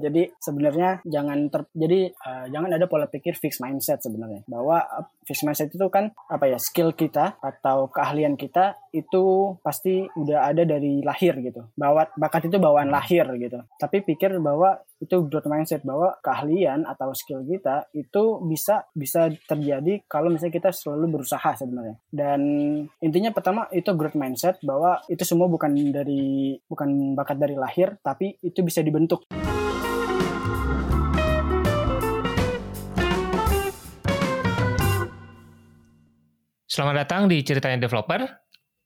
Jadi sebenarnya jangan ter jadi uh, jangan ada pola pikir fix mindset sebenarnya. Bahwa uh, fix mindset itu kan apa ya skill kita atau keahlian kita itu pasti udah ada dari lahir gitu. Bahwa bakat itu bawaan lahir gitu. Tapi pikir bahwa itu growth mindset bahwa keahlian atau skill kita itu bisa bisa terjadi kalau misalnya kita selalu berusaha sebenarnya. Dan intinya pertama itu growth mindset bahwa itu semua bukan dari bukan bakat dari lahir tapi itu bisa dibentuk. Selamat datang di Ceritanya Developer,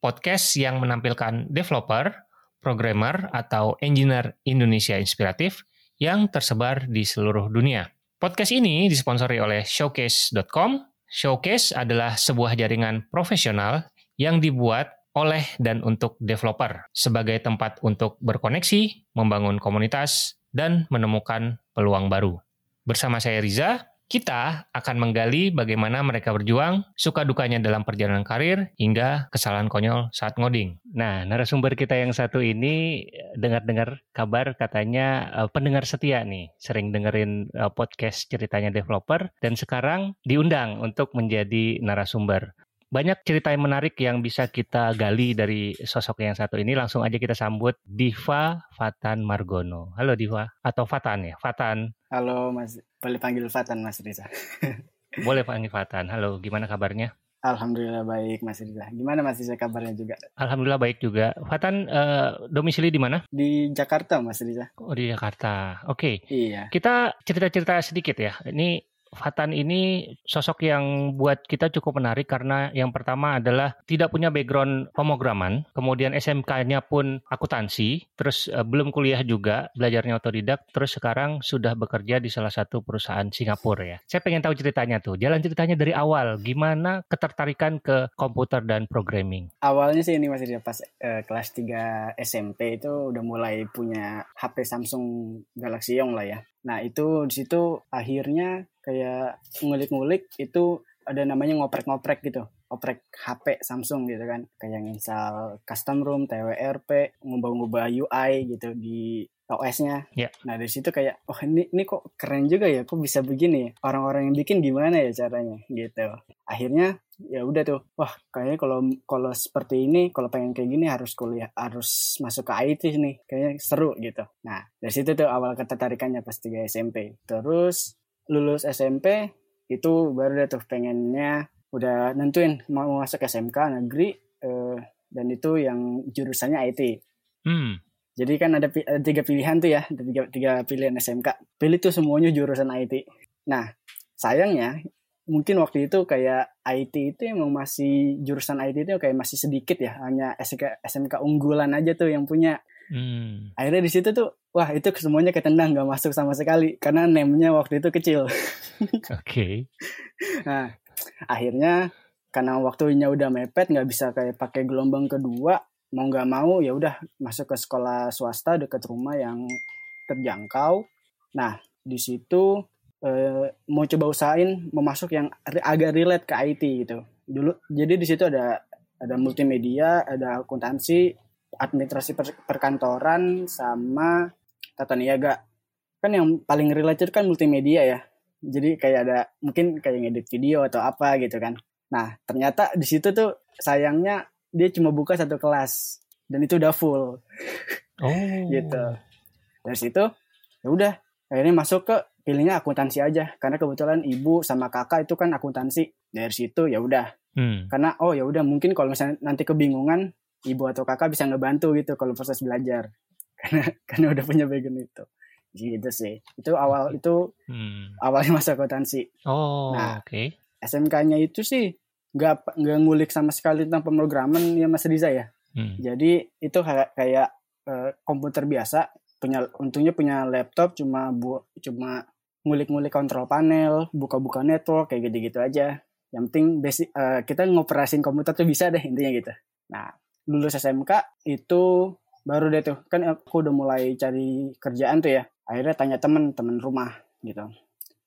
podcast yang menampilkan developer, programmer, atau engineer Indonesia inspiratif yang tersebar di seluruh dunia. Podcast ini disponsori oleh Showcase.com. Showcase adalah sebuah jaringan profesional yang dibuat oleh dan untuk developer sebagai tempat untuk berkoneksi, membangun komunitas, dan menemukan peluang baru. Bersama saya Riza, kita akan menggali bagaimana mereka berjuang, suka dukanya dalam perjalanan karir, hingga kesalahan konyol saat ngoding. Nah, narasumber kita yang satu ini dengar-dengar kabar katanya uh, pendengar setia nih, sering dengerin uh, podcast ceritanya developer, dan sekarang diundang untuk menjadi narasumber banyak cerita yang menarik yang bisa kita gali dari sosok yang satu ini. Langsung aja kita sambut Diva Fatan Margono. Halo Diva, atau Fatan ya? Fatan. Halo Mas, boleh panggil Fatan Mas Riza. boleh panggil Fatan. Halo, gimana kabarnya? Alhamdulillah baik Mas Riza. Gimana Mas Riza kabarnya juga? Alhamdulillah baik juga. Fatan uh, domisili di mana? Di Jakarta Mas Riza. Oh di Jakarta. Oke. Okay. Iya. Kita cerita-cerita sedikit ya. Ini Fatan ini sosok yang buat kita cukup menarik karena yang pertama adalah tidak punya background pemrograman, kemudian SMK-nya pun akuntansi, terus uh, belum kuliah juga, belajarnya otodidak, terus sekarang sudah bekerja di salah satu perusahaan Singapura ya. Saya pengen tahu ceritanya tuh, jalan ceritanya dari awal, gimana ketertarikan ke komputer dan programming? Awalnya sih ini masih pas uh, kelas 3 SMP itu udah mulai punya HP Samsung Galaxy Young lah ya. Nah itu di situ akhirnya kayak ngulik-ngulik itu ada namanya ngoprek-ngoprek gitu oprek HP Samsung gitu kan. Kayak install custom room TWRP ngubah-ngubah UI gitu di OS-nya. Yeah. Nah dari situ kayak oh ini ini kok keren juga ya, kok bisa begini ya? Orang-orang yang bikin gimana ya caranya gitu. Akhirnya ya udah tuh, wah kayaknya kalau kalau seperti ini, kalau pengen kayak gini harus kuliah, harus masuk ke IT nih, kayaknya seru gitu. Nah dari situ tuh awal ketertarikannya pas 3 SMP. Terus lulus SMP itu baru deh tuh pengennya udah nentuin mau masuk SMK negeri eh, dan itu yang jurusannya IT. Hmm. Jadi kan ada, ada tiga pilihan tuh ya, tiga, tiga pilihan SMK. Pilih tuh semuanya jurusan IT. Nah, sayangnya mungkin waktu itu kayak IT itu emang masih jurusan IT itu kayak masih sedikit ya, hanya SMK, SMK unggulan aja tuh yang punya. Hmm. Akhirnya di situ tuh, wah itu semuanya ketendang nggak masuk sama sekali karena name-nya waktu itu kecil. Oke. okay. Nah, akhirnya karena waktunya udah mepet nggak bisa kayak pakai gelombang kedua mau nggak mau ya udah masuk ke sekolah swasta dekat rumah yang terjangkau. Nah di situ eh, mau coba usahain mau masuk yang agak relate ke IT gitu. Dulu jadi di situ ada ada multimedia, ada akuntansi, administrasi per, perkantoran sama tata niaga. Kan yang paling relate kan multimedia ya. Jadi kayak ada mungkin kayak ngedit video atau apa gitu kan. Nah, ternyata di situ tuh sayangnya dia cuma buka satu kelas dan itu udah full. Oh. gitu. Dari situ ya udah akhirnya masuk ke pilihnya akuntansi aja karena kebetulan ibu sama kakak itu kan akuntansi. Dari situ ya udah. Hmm. Karena oh ya udah mungkin kalau misalnya nanti kebingungan ibu atau kakak bisa ngebantu gitu kalau proses belajar. Karena karena udah punya background itu. Gitu sih. Itu awal itu hmm. awalnya masa akuntansi. Oh, nah, oke. Okay. SMK-nya itu sih nggak nggak ngulik sama sekali tentang pemrograman ya Mas Riza ya. Hmm. Jadi itu kayak kayak uh, komputer biasa punya untungnya punya laptop cuma bu cuma ngulik-ngulik kontrol panel, buka-buka network kayak gitu-gitu aja. Yang penting basic uh, kita ngoperasin komputer tuh bisa deh intinya gitu. Nah, lulus SMK itu baru deh tuh kan aku udah mulai cari kerjaan tuh ya. Akhirnya tanya temen temen rumah gitu.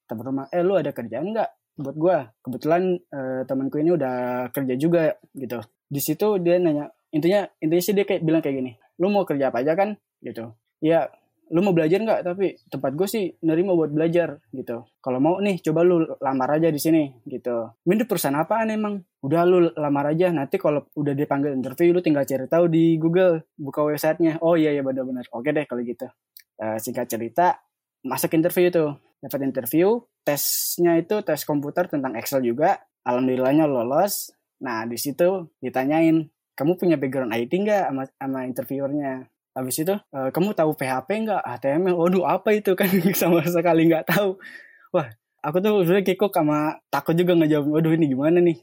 Temen rumah, eh lu ada kerjaan nggak? Buat gue kebetulan uh, temanku ini udah kerja juga gitu. Di situ dia nanya intinya intinya sih dia kayak bilang kayak gini lu mau kerja apa aja kan? Gitu. Ya lu mau belajar nggak? Tapi tempat gue sih nerima buat belajar gitu. Kalau mau nih coba lu lamar aja di sini gitu. Ini perusahaan apaan emang? Udah lu lamar aja. Nanti kalau udah dipanggil interview lu tinggal cari tahu di Google buka websitenya. Oh iya iya benar-benar. Oke deh kalau gitu. Uh, singkat cerita masuk interview tuh. Dapat interview tesnya itu tes komputer tentang Excel juga alhamdulillahnya lolos nah di situ ditanyain kamu punya background IT nggak sama, sama interviewernya Habis itu, e, kamu tahu PHP nggak? HTML? Waduh, apa itu kan? Sama sekali nggak tahu. Wah, aku tuh sebenarnya kikuk sama takut juga ngejawab. Waduh, ini gimana nih?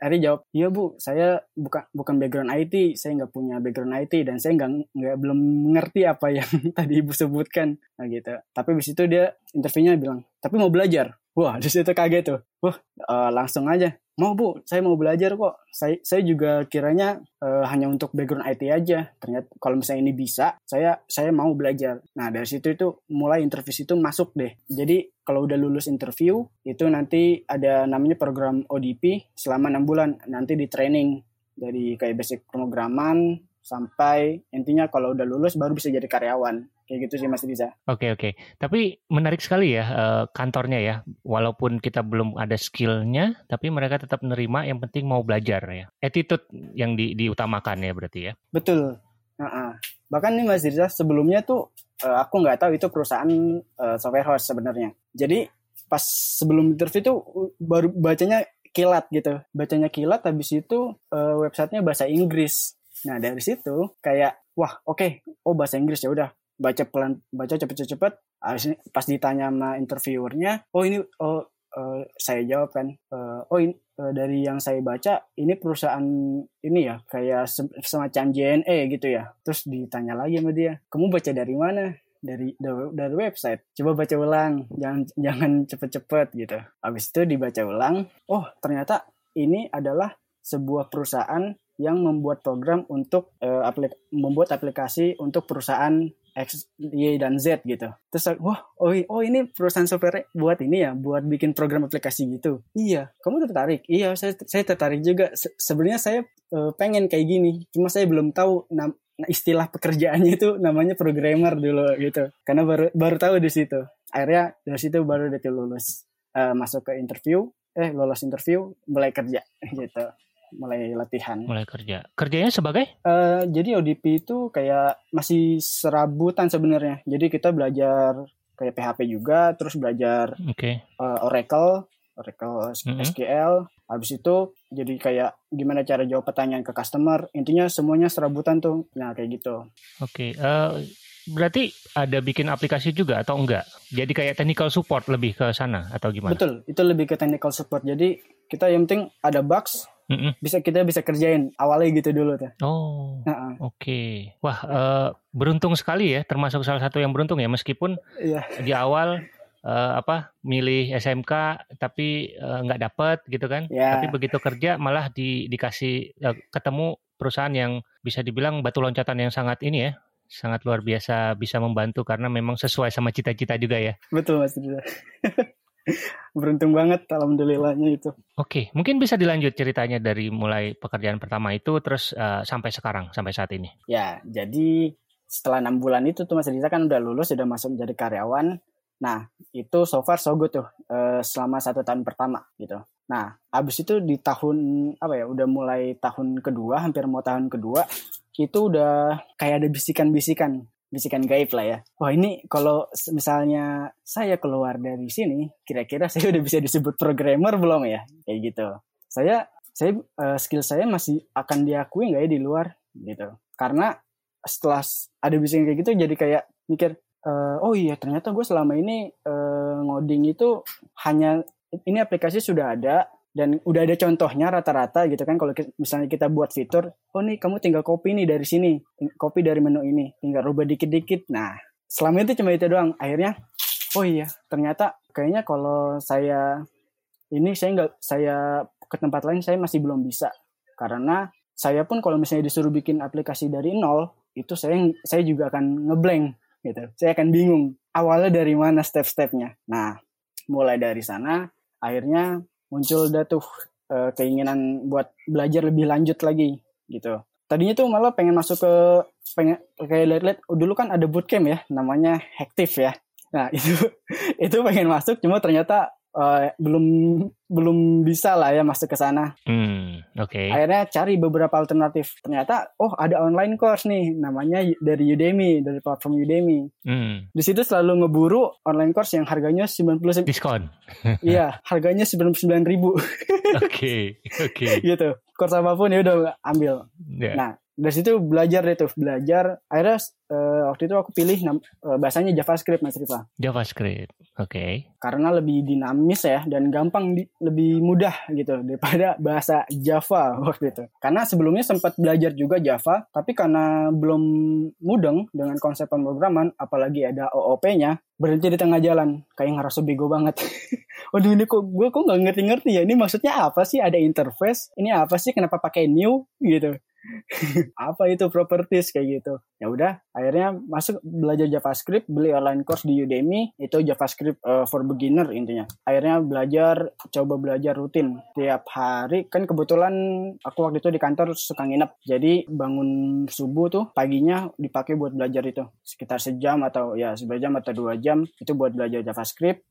Akhirnya jawab, iya bu, saya bukan bukan background IT, saya nggak punya background IT dan saya nggak nggak belum ngerti apa yang tadi ibu sebutkan. Nah gitu. Tapi habis itu dia interviewnya bilang, tapi mau belajar. Wah, di situ kaget tuh. Wah, uh, langsung aja mau bu saya mau belajar kok. Saya saya juga kiranya uh, hanya untuk background IT aja. Ternyata kalau misalnya ini bisa saya saya mau belajar. Nah dari situ itu mulai interview itu masuk deh. Jadi kalau udah lulus interview itu nanti ada namanya program ODP selama enam bulan. Nanti di training. Dari kayak basic pemrograman sampai intinya kalau udah lulus baru bisa jadi karyawan kayak gitu sih Mas Riza. Oke oke, tapi menarik sekali ya uh, kantornya ya, walaupun kita belum ada skillnya, tapi mereka tetap menerima yang penting mau belajar ya. Attitude yang di, diutamakan ya berarti ya. Betul. Uh-uh. Bahkan nih Mas Riza sebelumnya tuh uh, aku nggak tahu itu perusahaan uh, software house sebenarnya. Jadi pas sebelum interview tuh baru bacanya kilat gitu, bacanya kilat habis itu uh, websitenya bahasa Inggris Nah dari situ kayak wah oke okay, oh bahasa Inggris ya udah baca pelan baca cepet-cepet pas ditanya sama interviewernya oh ini oh uh, saya jawab kan uh, oh ini uh, dari yang saya baca ini perusahaan ini ya kayak semacam JNE gitu ya. Terus ditanya lagi sama dia kamu baca dari mana? Dari dari website. Coba baca ulang jangan jangan cepet-cepet gitu. Habis itu dibaca ulang oh ternyata ini adalah sebuah perusahaan yang membuat program untuk uh, aplik membuat aplikasi untuk perusahaan X, Y, dan Z gitu. Terus wah, oh, oh ini perusahaan software buat ini ya, buat bikin program aplikasi gitu. Iya, kamu tertarik? Iya, saya saya tertarik juga. Se Sebenarnya saya uh, pengen kayak gini, cuma saya belum tahu istilah pekerjaannya itu namanya programmer dulu gitu. Karena baru baru tahu di situ. Akhirnya dari situ baru dia lulus uh, masuk ke interview, eh lolos interview, mulai kerja gitu mulai latihan. Mulai kerja. Kerjanya sebagai? Uh, jadi ODP itu kayak masih serabutan sebenarnya. Jadi kita belajar kayak PHP juga, terus belajar okay. uh, eh, Oracle, Oracle mm -hmm. SQL. Habis itu jadi kayak gimana cara jawab pertanyaan ke customer. Intinya semuanya serabutan tuh. Nah kayak gitu. Oke. Okay. Uh, eh, berarti ada bikin aplikasi juga atau enggak? Jadi kayak technical support lebih ke sana atau gimana? Betul, itu lebih ke technical support. Jadi kita yang penting ada bugs, mm -mm. bisa kita bisa kerjain awalnya gitu dulu tuh. Oh, -uh. oke. Okay. Wah, uh, beruntung sekali ya, termasuk salah satu yang beruntung ya, meskipun yeah. di awal uh, apa milih SMK tapi nggak uh, dapet gitu kan. Yeah. Tapi begitu kerja malah di, dikasih uh, ketemu perusahaan yang bisa dibilang batu loncatan yang sangat ini ya, sangat luar biasa bisa membantu karena memang sesuai sama cita-cita juga ya. Betul Mas. beruntung banget alhamdulillahnya itu. Oke, mungkin bisa dilanjut ceritanya dari mulai pekerjaan pertama itu terus uh, sampai sekarang sampai saat ini. Ya, jadi setelah enam bulan itu tuh Mas Riza kan udah lulus sudah masuk menjadi karyawan. Nah, itu so far so good tuh uh, selama satu tahun pertama gitu. Nah, abis itu di tahun apa ya, udah mulai tahun kedua, hampir mau tahun kedua, itu udah kayak ada bisikan-bisikan bisikan gaib lah ya. Wah ini kalau misalnya saya keluar dari sini, kira-kira saya udah bisa disebut programmer belum ya? Kayak gitu. Saya saya uh, skill saya masih akan diakui nggak ya di luar gitu. Karena setelah ada bisikan kayak gitu jadi kayak mikir uh, oh iya ternyata gue selama ini uh, ngoding itu hanya ini aplikasi sudah ada dan udah ada contohnya rata-rata gitu kan kalau misalnya kita buat fitur oh nih kamu tinggal copy nih dari sini copy dari menu ini tinggal rubah dikit-dikit. Nah selama itu cuma itu doang. Akhirnya oh iya ternyata kayaknya kalau saya ini saya nggak saya ke tempat lain saya masih belum bisa. Karena saya pun kalau misalnya disuruh bikin aplikasi dari nol itu saya saya juga akan ngeblank gitu. Saya akan bingung awalnya dari mana step-stepnya. Nah mulai dari sana akhirnya muncul dah tuh uh, keinginan buat belajar lebih lanjut lagi gitu. Tadinya tuh malah pengen masuk ke pengen kayak lihat-lihat oh, dulu kan ada bootcamp ya namanya Hektif ya nah itu itu pengen masuk cuma ternyata uh, belum belum bisa lah ya masuk ke sana. Hmm, oke. Okay. Akhirnya cari beberapa alternatif. Ternyata oh ada online course nih namanya dari Udemy, dari platform Udemy. Hmm. Di situ selalu ngeburu online course yang harganya 90 diskon. iya, harganya 99 ribu. Oke, oke. Gitu. Course apa pun ya udah ambil. Yeah. Nah, dari situ belajar deh tuh belajar. Akhirnya uh, waktu itu aku pilih uh, bahasanya JavaScript Mas Rifa JavaScript oke. Okay. karena lebih dinamis ya dan gampang di, lebih mudah gitu daripada bahasa Java waktu itu. Karena sebelumnya sempat belajar juga Java tapi karena belum mudeng dengan konsep pemrograman apalagi ada OOP-nya berhenti di tengah jalan. Kayak ngerasa bego banget. Waduh ini kok gue kok nggak ngerti-ngerti ya? Ini maksudnya apa sih? Ada interface? Ini apa sih? Kenapa pakai new? Gitu apa itu properties kayak gitu. Ya udah akhirnya masuk belajar JavaScript beli online course di Udemy. Itu JavaScript uh, for beginner intinya. Akhirnya belajar coba belajar rutin. Tiap hari kan kebetulan aku waktu itu di kantor suka nginep. Jadi bangun subuh tuh paginya dipakai buat belajar itu. Sekitar sejam atau ya sejam atau dua jam itu buat belajar JavaScript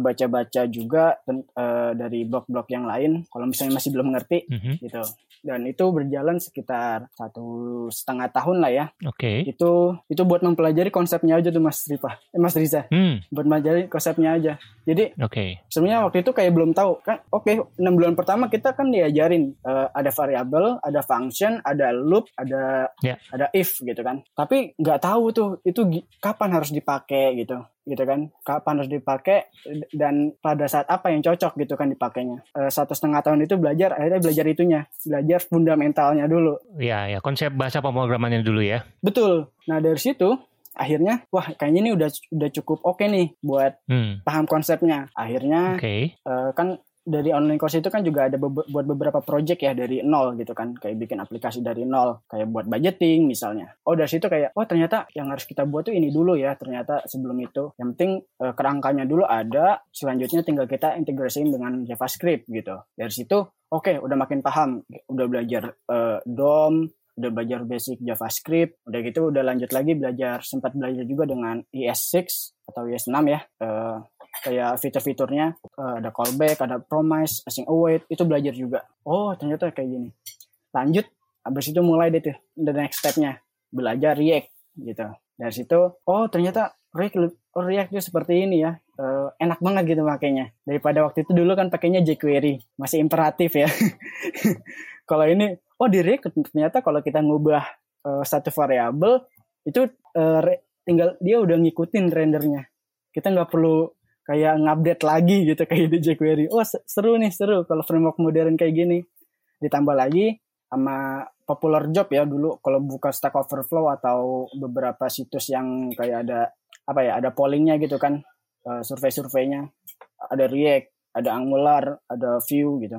baca-baca juga uh, dari blog-blog yang lain kalau misalnya masih belum ngerti mm -hmm. gitu dan itu berjalan sekitar satu setengah tahun lah ya. Oke. Okay. Itu itu buat mempelajari konsepnya aja tuh Mas Rifa, eh, Mas Riza. Hmm. Buat mempelajari konsepnya aja. Jadi Oke. Okay. Sebenarnya waktu itu kayak belum tahu kan. Oke, okay, 6 bulan pertama kita kan diajarin uh, ada variabel, ada function, ada loop, ada yeah. ada if gitu kan. Tapi nggak tahu tuh itu kapan harus dipakai gitu gitu kan. Kapan harus dipakai dan pada saat apa yang cocok gitu kan dipakainya. E, satu setengah tahun itu belajar akhirnya belajar itunya. Belajar fundamentalnya dulu. Ya ya konsep bahasa pemrogramannya dulu ya. Betul. Nah dari situ akhirnya wah kayaknya ini udah udah cukup oke okay nih buat hmm. paham konsepnya. Akhirnya okay. uh, kan dari online course itu kan juga ada be buat beberapa project ya dari nol gitu kan. Kayak bikin aplikasi dari nol kayak buat budgeting misalnya. Oh dari situ kayak oh ternyata yang harus kita buat tuh ini dulu ya ternyata sebelum itu. Yang penting e, kerangkanya dulu ada selanjutnya tinggal kita integrasiin dengan JavaScript gitu. Dari situ oke okay, udah makin paham. Udah belajar e, DOM udah belajar basic JavaScript, udah gitu udah lanjut lagi belajar sempat belajar juga dengan ES6 atau ES6 ya. Uh, kayak fitur-fiturnya uh, ada callback, ada promise, async await itu belajar juga. Oh ternyata kayak gini. Lanjut, habis itu mulai deh tuh the next stepnya belajar React gitu. Dari situ, oh ternyata React, React itu seperti ini ya. Uh, enak banget gitu makanya. Daripada waktu itu dulu kan pakainya jQuery, masih imperatif ya. kalau ini, oh di React ternyata kalau kita ngubah uh, satu variabel itu uh, tinggal dia udah ngikutin rendernya. Kita nggak perlu kayak ngupdate lagi gitu kayak di jQuery. Oh seru nih seru kalau framework modern kayak gini. Ditambah lagi sama popular job ya dulu kalau buka Stack Overflow atau beberapa situs yang kayak ada apa ya ada pollingnya gitu kan uh, survei-surveinya ada React, ada Angular, ada Vue gitu.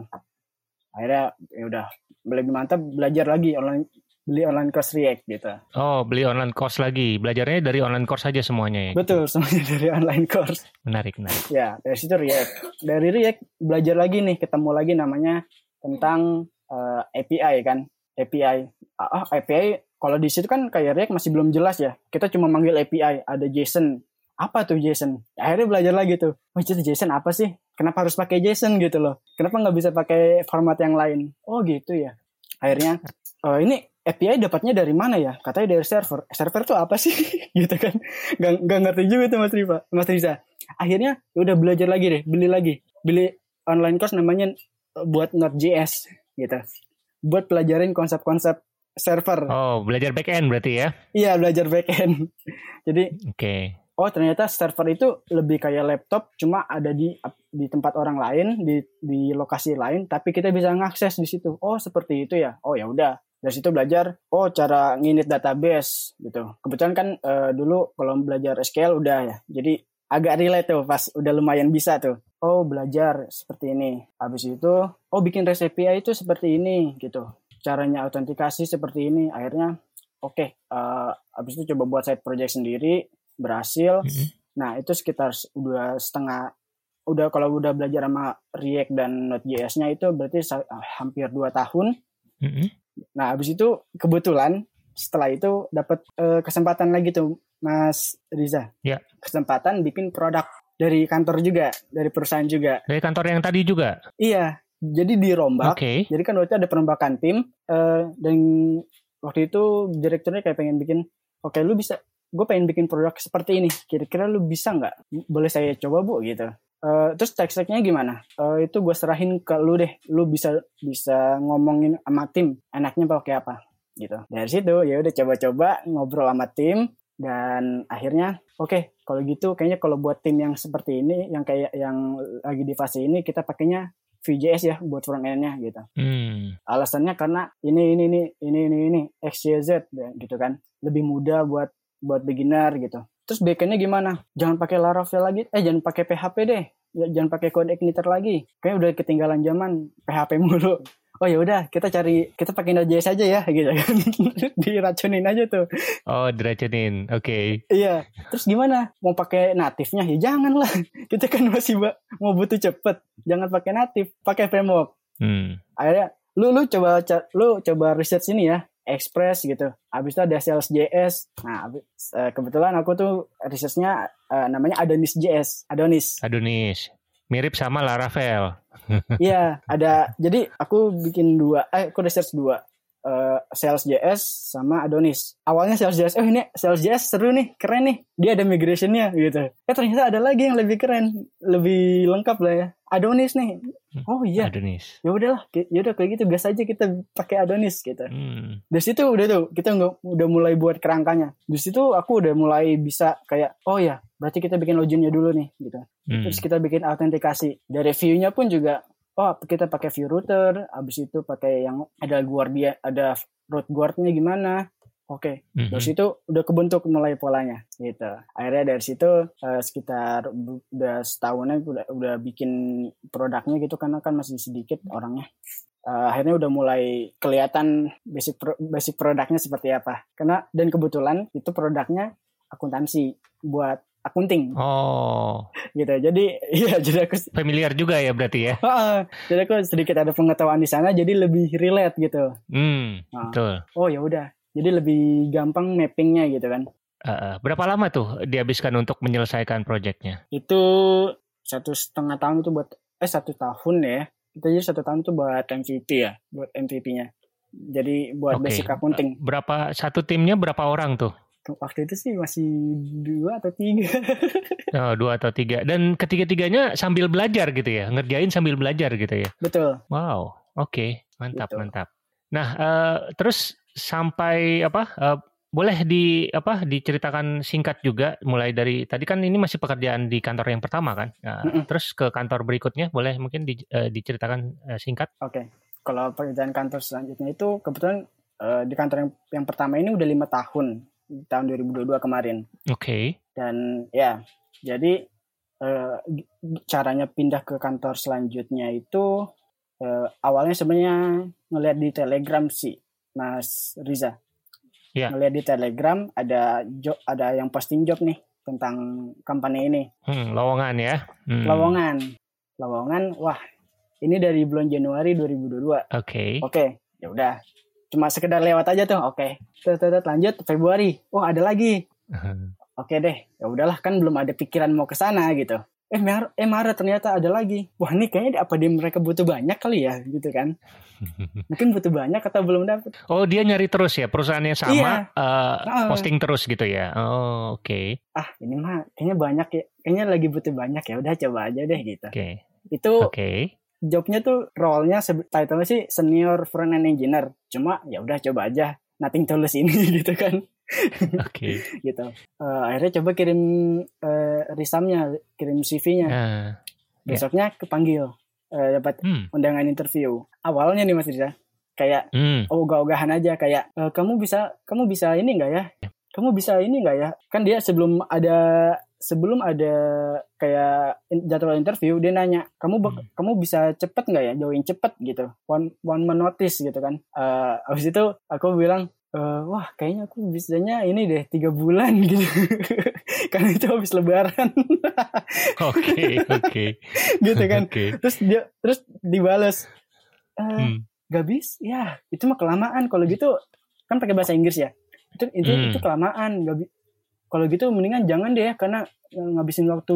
Akhirnya ya udah lebih mantap belajar lagi online beli online course React gitu. Oh, beli online course lagi. Belajarnya dari online course saja semuanya ya? Betul, semuanya dari online course. Menarik, menarik. Ya, dari situ React. Dari React belajar lagi nih, ketemu lagi namanya tentang uh, eh, API kan. API. Ah, API kalau di situ kan kayak React masih belum jelas ya. Kita cuma manggil API, ada JSON. Apa tuh JSON? Akhirnya belajar lagi tuh. Oh, itu JSON apa sih? Kenapa harus pakai JSON gitu loh? Kenapa nggak bisa pakai format yang lain? Oh gitu ya. Akhirnya, oh, ini API dapatnya dari mana ya? Katanya dari server. Server tuh apa sih? gitu kan. Gak, gak ngerti juga tuh Mas Rifa. Mas Riza. Akhirnya ya udah belajar lagi deh. Beli lagi. Beli online course namanya eh, buat Node.js gitu. Buat pelajarin konsep-konsep server. Oh, belajar backend berarti ya? Iya, belajar backend. Jadi, oke. Okay. Oh, ternyata server itu lebih kayak laptop, cuma ada di di tempat orang lain, di di lokasi lain, tapi kita bisa ngakses di situ. Oh, seperti itu ya. Oh, ya udah dari situ belajar oh cara nginit database gitu. Kebetulan kan uh, dulu kalau belajar SQL udah ya. Jadi agak relate tuh pas udah lumayan bisa tuh. Oh belajar seperti ini. Habis itu oh bikin REST API itu seperti ini gitu. Caranya autentikasi seperti ini. Akhirnya oke okay, uh, eh, habis itu coba buat side project sendiri berhasil. Mm -hmm. nah itu sekitar udah setengah udah kalau udah belajar sama React dan Node.js-nya itu berarti hampir dua tahun. Mm -hmm. Nah, habis itu kebetulan setelah itu dapat uh, kesempatan lagi tuh Mas Riza. Ya. Kesempatan bikin produk dari kantor juga, dari perusahaan juga. Dari kantor yang tadi juga. Iya. Jadi dirombak. Okay. Jadi kan waktu itu ada perombakan tim uh, dan waktu itu direkturnya kayak pengen bikin, oke okay, lu bisa, gue pengen bikin produk seperti ini. Kira-kira lu bisa nggak? Boleh saya coba bu gitu. Uh, terus tech stacknya gimana? Uh, itu gue serahin ke lu deh. Lu bisa bisa ngomongin sama tim. Enaknya pakai apa? Gitu. Dari situ ya udah coba-coba ngobrol sama tim dan akhirnya oke okay, kalau gitu kayaknya kalau buat tim yang seperti ini yang kayak yang lagi di fase ini kita pakainya VJS ya buat front end-nya gitu. Hmm. Alasannya karena ini ini ini ini ini ini XYZ gitu kan. Lebih mudah buat buat beginner gitu. Terus backend-nya gimana? Jangan pakai Laravel lagi. Eh jangan pakai PHP deh. Ya, jangan pakai code igniter lagi. Kayaknya udah ketinggalan zaman PHP mulu oh ya udah kita cari kita pakai Node.js aja ya gitu kan diracunin aja tuh oh diracunin oke okay. iya terus gimana mau pakai natifnya ya jangan lah kita kan masih mau butuh cepet jangan pakai natif pakai framework hmm. akhirnya lu lu coba lu coba research ini ya Express gitu. Habis itu ada Sales.js. Nah, eh, kebetulan aku tuh researchnya uh, namanya Adonis JS. Adonis. Adonis. Mirip sama Laravel. Iya, ada. Jadi aku bikin dua, eh aku research dua. Uh, Sales.js sama Adonis. Awalnya Sales.js, oh ini Sales.js seru nih, keren nih. Dia ada migrationnya gitu. Eh ternyata ada lagi yang lebih keren, lebih lengkap lah ya. Adonis nih. Hmm, oh iya. Adonis. Ya udahlah, ya udah kayak gitu gas aja kita pakai Adonis gitu. Hmm. Dari situ udah tuh kita nggak udah mulai buat kerangkanya. Di situ aku udah mulai bisa kayak oh ya berarti kita bikin loginnya dulu nih gitu. Hmm. Terus kita bikin autentikasi. Dari view-nya pun juga oh kita pakai view router, abis itu pakai yang ada guardia, ada root guardnya gimana. Oke, okay. mm-hmm. dari situ udah kebentuk mulai polanya gitu. Akhirnya dari situ uh, sekitar udah setahunan udah udah bikin produknya gitu karena kan masih sedikit orangnya. Uh, akhirnya udah mulai kelihatan basic pro, basic produknya seperti apa. Karena dan kebetulan itu produknya akuntansi buat akunting. Oh. Gitu. Jadi iya jadi aku familiar juga ya berarti ya. jadi aku sedikit ada pengetahuan di sana jadi lebih relate gitu. Hmm, nah. betul. Oh ya udah. Jadi lebih gampang mappingnya gitu kan. Uh, berapa lama tuh dihabiskan untuk menyelesaikan proyeknya? Itu satu setengah tahun itu buat eh satu tahun ya. Kita jadi satu tahun itu buat MVP ya, buat MVP-nya. Jadi buat okay. basic accounting. Berapa satu timnya berapa orang tuh? waktu itu sih masih dua atau tiga. oh, dua atau tiga. Dan ketiga-tiganya sambil belajar gitu ya, ngerjain sambil belajar gitu ya. Betul. Wow, oke, okay. mantap gitu. mantap. Nah, uh, terus sampai apa? Uh, boleh di apa diceritakan singkat juga mulai dari tadi kan ini masih pekerjaan di kantor yang pertama kan uh, mm -mm. terus ke kantor berikutnya boleh mungkin di, uh, diceritakan uh, singkat oke okay. kalau pekerjaan kantor selanjutnya itu kebetulan uh, di kantor yang yang pertama ini udah lima tahun tahun 2022 kemarin. Oke. Okay. Dan ya, jadi uh, caranya pindah ke kantor selanjutnya itu uh, awalnya sebenarnya ngelihat di Telegram sih, Mas Riza. Yeah. Ngelihat di Telegram ada job, ada yang posting job nih tentang company ini. Hmm, lowongan ya. Hmm. Lowongan. Lowongan, wah, ini dari bulan Januari 2022. Oke. Okay. Oke, okay, ya udah cuma sekedar lewat aja tuh oke okay. lanjut Februari oh ada lagi oke okay deh ya udahlah kan belum ada pikiran mau ke sana gitu eh Mar eh Maret ternyata ada lagi. Wah ini kayaknya apa dia mereka butuh banyak kali ya gitu kan? Mungkin butuh banyak atau belum dapat oh dia nyari terus ya? Perusahaannya sama iya. uh, posting terus gitu ya? Oh oke. Okay. ah ini mah kayaknya banyak ya. Kayaknya lagi butuh banyak ya. Udah coba aja deh gitu. Oke. Okay. itu okay jobnya tuh role-nya title-nya sih senior front end engineer. Cuma ya udah coba aja. Nothing tulus ini gitu kan. Oke. Okay. gitu. Uh, akhirnya coba kirim uh, risamnya, kirim CV-nya. Uh, ah, Besoknya yeah. kepanggil uh, dapat hmm. undangan interview. Awalnya nih Mas Riza kayak hmm. ogah-ogahan aja kayak e, kamu bisa kamu bisa ini enggak ya? Kamu bisa ini enggak ya? Kan dia sebelum ada sebelum ada kayak jadwal interview dia nanya kamu hmm. kamu bisa cepet nggak ya join cepet gitu one one man notice gitu kan uh, abis itu aku bilang uh, wah kayaknya aku bisanya ini deh tiga bulan gitu. Karena itu habis lebaran. Oke oke. Gitu kan. Okay. terus dia terus dibales uh, hmm. gak bis ya itu mah kelamaan. Kalau gitu kan pakai bahasa Inggris ya? Itu itu, Hmm. itu kelamaan. Bi- kalau gitu mendingan jangan deh ya karena ngabisin waktu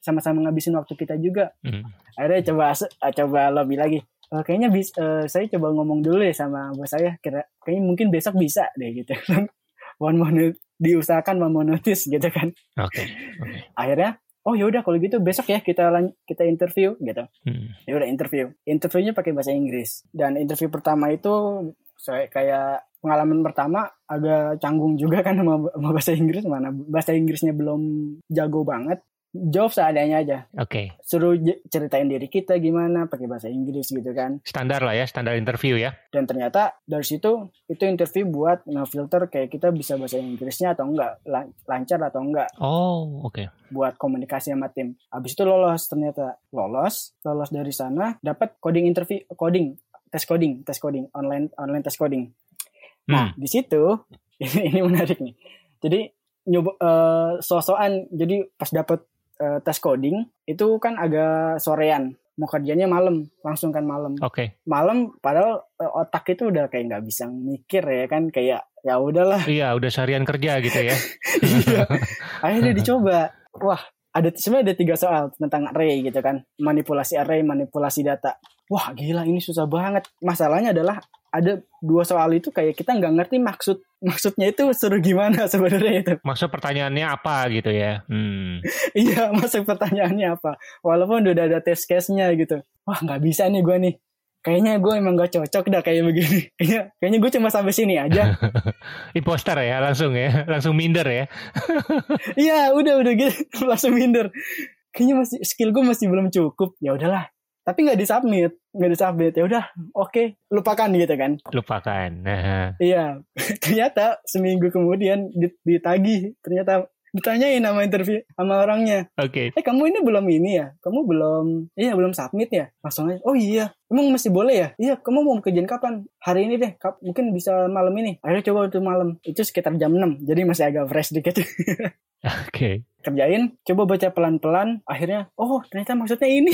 sama-sama ngabisin waktu kita juga. Hmm. akhirnya coba coba lobby lagi Eh, kayaknya bis, eh, saya coba ngomong dulu ya sama bos saya kira kayaknya mungkin besok bisa deh gitu one no- diusahakan notice gitu kan Oke. Oke. akhirnya oh yaudah kalau gitu besok ya kita lan- kita interview gitu Hmm. ya udah interview interviewnya pakai bahasa Inggris dan interview pertama itu saya kayak pengalaman pertama agak canggung juga kan sama, sama bahasa Inggris mana bahasa Inggrisnya belum jago banget jawab seadanya aja Oke. suruh j- ceritain diri kita gimana pakai bahasa Inggris gitu kan Standar lah ya, standar interview ya. dan ternyata dari situ itu interview buat ngefilter kayak kita bisa bahasa Inggrisnya atau enggak lan- lancar atau enggak Oh, oke. buat komunikasi sama tim. Habis itu lolos ternyata lolos, lolos dari sana dapat coding interview coding, tes coding, tes coding, online online tes coding. Nah, Hmm. di situ ini, ini menarik nih. Jadi nyoba eh, sosokan jadi pas dapat eh, tes coding itu kan agak sorean. Mau kerjanya malam, langsung kan malam. Oke. Malam padahal eh, otak itu udah kayak nggak bisa mikir ya kan kayak ya udahlah Iya, udah seharian kerja gitu ya. Iya. akhirnya dicoba wah ada sebenarnya ada tiga soal tentang array gitu kan manipulasi array manipulasi data wah gila ini susah banget masalahnya adalah ada dua soal itu kayak kita nggak ngerti maksud maksudnya itu suruh gimana sebenarnya itu Maksud pertanyaannya apa gitu ya? Hmm. iya maksud pertanyaannya apa walaupun udah ada test case-nya gitu wah nggak bisa nih gue nih kayaknya gue emang gak cocok dah kayak begini kayaknya kayaknya gue cuma sampai sini aja Imposter ya langsung ya, langsung minder ya. Iya, udah udah gitu langsung minder. Kayaknya masih skill gue masih belum cukup. Ya udahlah. Tapi nggak disubmit, nggak disubmit. Ya udah, oke, lupakan gitu kan. Lupakan. Nah, Iya, ternyata seminggu kemudian dit- ditagih. Ternyata ditanyain sama interview sama orangnya. oke. Eh kamu ini belum ini ya? Kamu belum, iya belum submit ya? Langsung aja. Oh iya, emang masih boleh ya? Iya, kamu mau kerjain kapan? Hari ini deh. Kap- mungkin bisa malam ini. Akhirnya coba itu malam. Itu sekitar jam 6 Jadi masih agak fresh dikit. Oke. kerjain coba baca pelan-pelan akhirnya oh ternyata maksudnya ini.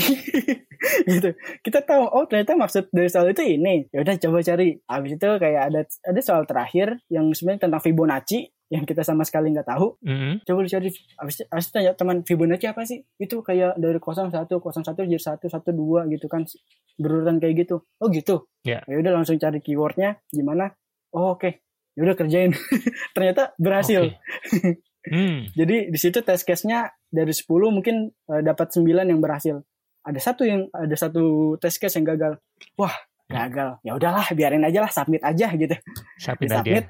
Gitu. Kita tahu oh ternyata maksud dari soal itu ini. Ya udah coba cari. Habis itu kayak ada ada soal terakhir yang sebenarnya tentang Fibonacci yang kita sama sekali nggak tahu. Hmm. coba dicari. Habis habis itu tanya teman Fibonacci apa sih? Itu kayak dari 01 01 jadi 1 1 2 gitu kan berurutan kayak gitu. Oh gitu. Ya. ya udah langsung cari keywordnya gimana? Oh oke. Ya udah kerjain. Ternyata berhasil. Oke. Hmm. jadi di situ test case-nya dari 10 mungkin eh, dapat 9 yang berhasil. Ada satu yang ada satu test case yang gagal. Wah, gagal. Ya udahlah, biarin aja lah, submit aja gitu. Submit aja. submit.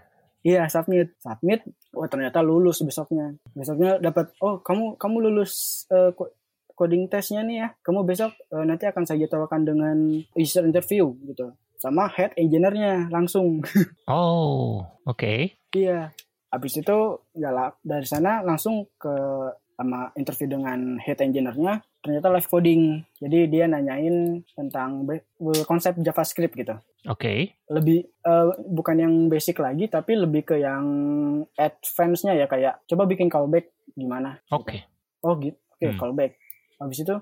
Iya, submit. Submit. Oh, ternyata lulus besoknya. Besoknya dapat oh, kamu kamu lulus ko- coding testnya nih ya. Kamu besok eh, nanti akan saya jadwalkan dengan user interview gitu. Sama head engineer-nya langsung. Oh, oke. Iya. Habis itu galak dari sana langsung ke sama interview dengan head engineer-nya ternyata live coding. Jadi dia nanyain tentang konsep JavaScript gitu. Oke. Lebih eh, bukan yang basic lagi tapi lebih ke yang advance-nya ya kayak coba bikin callback gimana. Oke. Oh gitu. Oke, Hmm. callback. Habis itu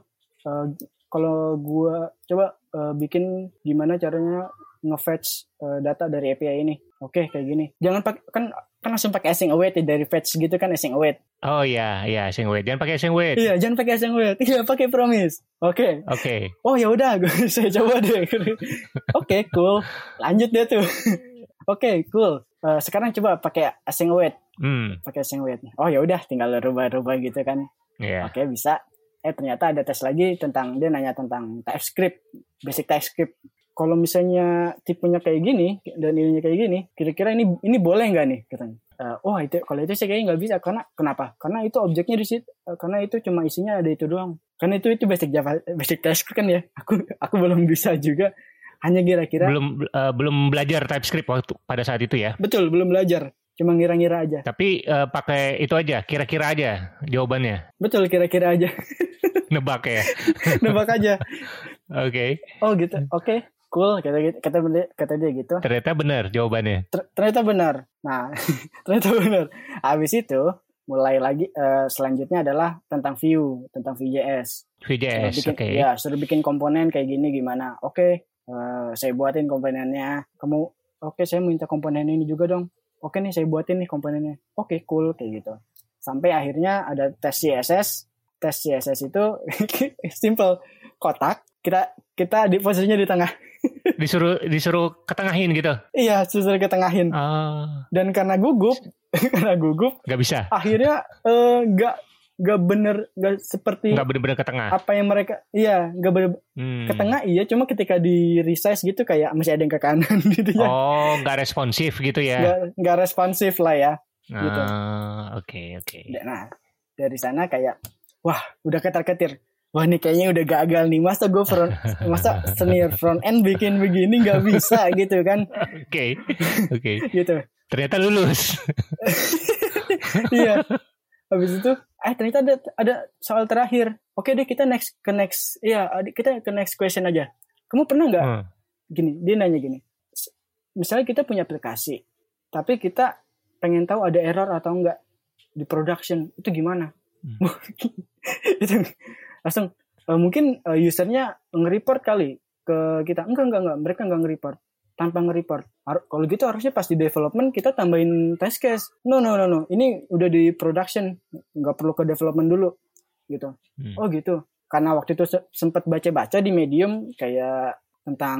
eh, kalau gua coba eh, bikin gimana caranya nge-fetch eh, data dari API ini. Oke, kayak gini. Jangan pakai kan kan langsung pakai async await ya dari fetch gitu kan async await. Oh iya, iya, async wait. Jangan pakai async wait. Iya, jangan pakai async await. Iya, pakai promise. Oke. Oke. Oh ya udah, gue saya coba deh. Oke, cool. Lanjut deh tuh. Oke, cool. Eh, sekarang coba pakai async await, Hmm. pakai async await. Oh ya udah, tinggal rubah-rubah gitu kan. Iya. Oke bisa. Eh ternyata ada tes lagi tentang dia nanya tentang TypeScript, basic TypeScript. Kalau misalnya tipenya kayak gini dan ininya kayak gini, kira-kira ini ini boleh nggak nih katanya? Eh, oh itu kalau itu sih kayaknya nggak bisa karena kenapa? Karena itu objeknya di situ, eh, karena itu cuma isinya ada itu doang. Karena itu itu basic Java, basic TypeScript kan ya. Aku aku belum bisa juga. Hanya kira-kira Belum eh, belum belajar TypeScript waktu pada saat itu ya. betul belum belajar, cuma ngira-ngira aja. Tapi eh, pakai itu aja, kira-kira aja jawabannya. Betul kira-kira aja, Nebak ya. nebak aja. Oke. Oh gitu, oke, cool kata kata dia- kata dia gitu. Ternyata benar jawabannya. Ter- ternyata benar. Nah, ternyata benar. Habis itu mulai lagi eh, selanjutnya adalah tentang view, tentang Vue.js. VJS, bikin, oke. Ya, suruh bikin komponen kayak gini gimana? Oke, eh, saya buatin komponennya. Kamu, oke, saya minta komponen ini juga dong. oke nih saya buatin nih komponennya oke cool kayak gitu sampai akhirnya ada tes CSS tes CSS itu simple kotak kita kita di posisinya di tengah disuruh disuruh ketengahin gitu? Iya disuruh ketengahin. Ah, dan karena gugup karena gugup nggak bisa? akhirnya eh, nggak nggak bener nggak seperti nggak bener-bener ke tengah apa yang mereka iya nggak bener Hmm. ke tengah iya cuma ketika di resize gitu kayak masih ada yang ke kanan gitu ya. Oh nggak responsif gitu ya? Nggak responsif lah ya gitu. Ah, oke oke. Nah dari sana kayak wah udah ketar-ketir wah ini kayaknya udah gagal nih. Masa gue front masa senior front end bikin begini nggak bisa gitu kan? Oke oke. Gitu. Ternyata lulus. Iya. Habis itu eh ternyata ada ada soal terakhir. Oke deh kita next ke next iya kita ke next question aja. Kamu pernah nggak? Hmm. gini dia nanya gini. Misalnya kita punya aplikasi tapi kita pengen tahu ada error atau enggak di production itu gimana? Hmm. itu langsung eh, mungkin eh, usernya nge-report kali ke kita. Enggak enggak enggak. Mereka enggak nge-report. Tanpa nge-report. Kalau gitu harusnya pas di development kita tambahin test case. No no no no. Ini udah di production. Nggak perlu ke development dulu. Gitu. Hmm. Oh gitu. Karena waktu itu se- sempat baca-baca di Medium kayak tentang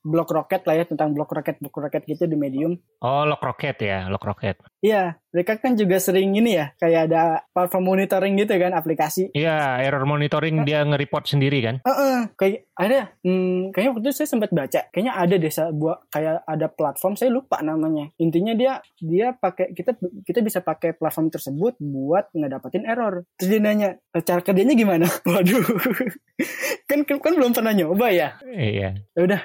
blok roket lah ya, tentang blok roket blok roket gitu di Medium. oh lock rocket ya lock rocket Iya, mereka kan juga sering ini ya, kayak ada platform monitoring gitu kan aplikasi. Iya, error monitoring dia nge-report sendiri kan? Heeh, kayak ada, hmm, kayaknya waktu itu saya sempat baca, kayaknya ada deh sa- buat kayak ada platform, saya lupa namanya. Intinya dia dia pakai kita kita bisa pakai platform tersebut buat ngedapetin error. Terus dia nanya, "E, cara kerjanya gimana? Waduh, kan kan kan belum pernah nyoba ya. Iya. Ya udah,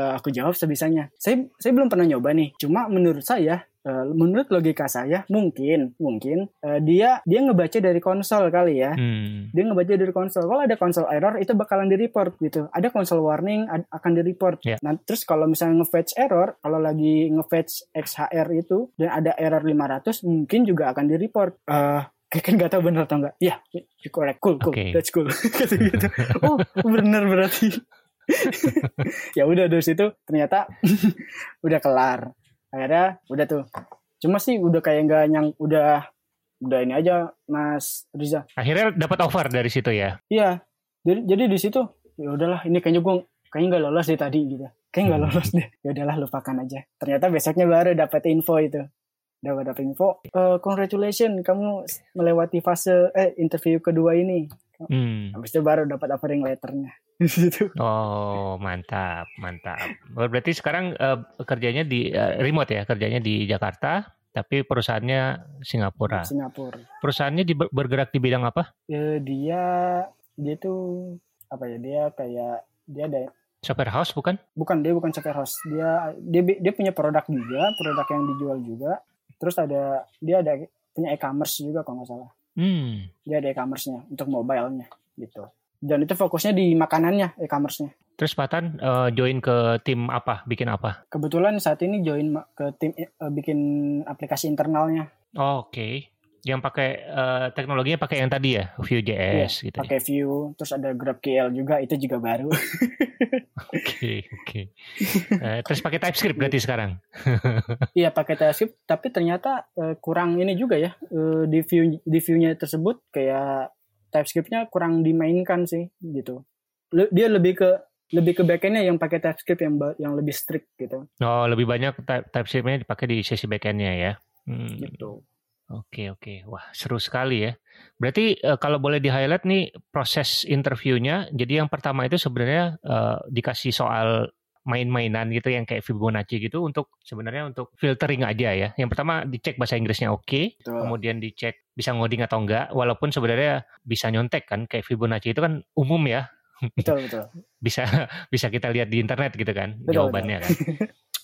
eh, aku jawab sebisanya. Saya saya belum pernah nyoba nih. Cuma menurut saya, eh, menurut logika saya, mungkin mungkin eh, dia dia ngebaca dari konsol kali ya. Hmm. Dia ngebaca dari konsol. Kalau ada konsol error itu bakalan di report gitu. Ada konsol warning ad- akan di report. Ya. Nah, terus kalau misalnya nge-fetch error, kalau lagi nge-fetch XHR itu dan ada error 500 mungkin juga akan di report. Kayak kan nggak tahu bener atau enggak. Iya, you correct. Cool, cool. Oke. That's cool. Gitu. Oh, bener berarti. Ya udah dari situ ternyata udah kelar. Akhirnya udah tuh. Cuma sih udah kayak nggak nyang udah udah ini aja Mas Riza. Akhirnya dapat offer dari situ ya. Iya. Jadi jadi di situ ya udahlah ini kayaknya gue kayaknya nggak lolos deh tadi gitu. Kayaknya nggak lolos deh. Ya udahlah lupakan aja. Ternyata besoknya baru dapat info itu. Dapat dapat info. Eh congratulations kamu melewati fase eh interview kedua ini. Hmm. Habis itu baru dapat offering letternya. Gitu. Oh, mantap, mantap. Oh, Berarti sekarang eh, kerjanya di eh, remote ya, kerjanya di Jakarta, tapi perusahaannya Singapura. Singapura. Perusahaannya di, bergerak di bidang apa? Eh, dia dia tuh apa ya dia kayak dia ada Software house bukan? bukan dia bukan software house dia dia dia punya produk juga produk yang dijual juga terus ada dia ada punya e-commerce juga kalau nggak salah Hmm. dia ada e-commerce-nya untuk mobile-nya gitu dan itu fokusnya di makanannya e-commerce-nya Terus Patan eh, join ke tim apa? Bikin apa? kebetulan saat ini join ke tim eh, bikin aplikasi internalnya Oh, Oke. Yang pakai eh, teknologinya pakai yang tadi ya, Vue.js gitu. ya? pakai Vue terus ada GraphQL juga itu juga baru Oke, oke. Eh, terus pakai TypeScript berarti sekarang. iya pakai TypeScript tapi ternyata eh, kurang ini juga ya eh, di view di view-nya tersebut kayak TypeScript-nya kurang dimainkan sih gitu Le- dia lebih ke lebih ke backend-nya yang pakai TypeScript yang yang lebih strict gitu Oh, lebih banyak type TypeScript-nya dipakai di sesi backend-nya ya. Hmm. gitu Oke oke, wah seru sekali ya. Berarti eh, kalau boleh di highlight nih proses interviewnya. Jadi yang pertama itu sebenarnya eh, dikasih soal main-mainan gitu yang kayak Fibonacci gitu untuk sebenarnya untuk filtering aja ya. Yang pertama dicek bahasa Inggrisnya oke, Betul. kemudian dicek bisa ngoding atau enggak. Walaupun sebenarnya bisa nyontek kan kayak Fibonacci itu kan umum ya, betul betul bisa bisa kita lihat di internet gitu kan Betul, jawabannya kan.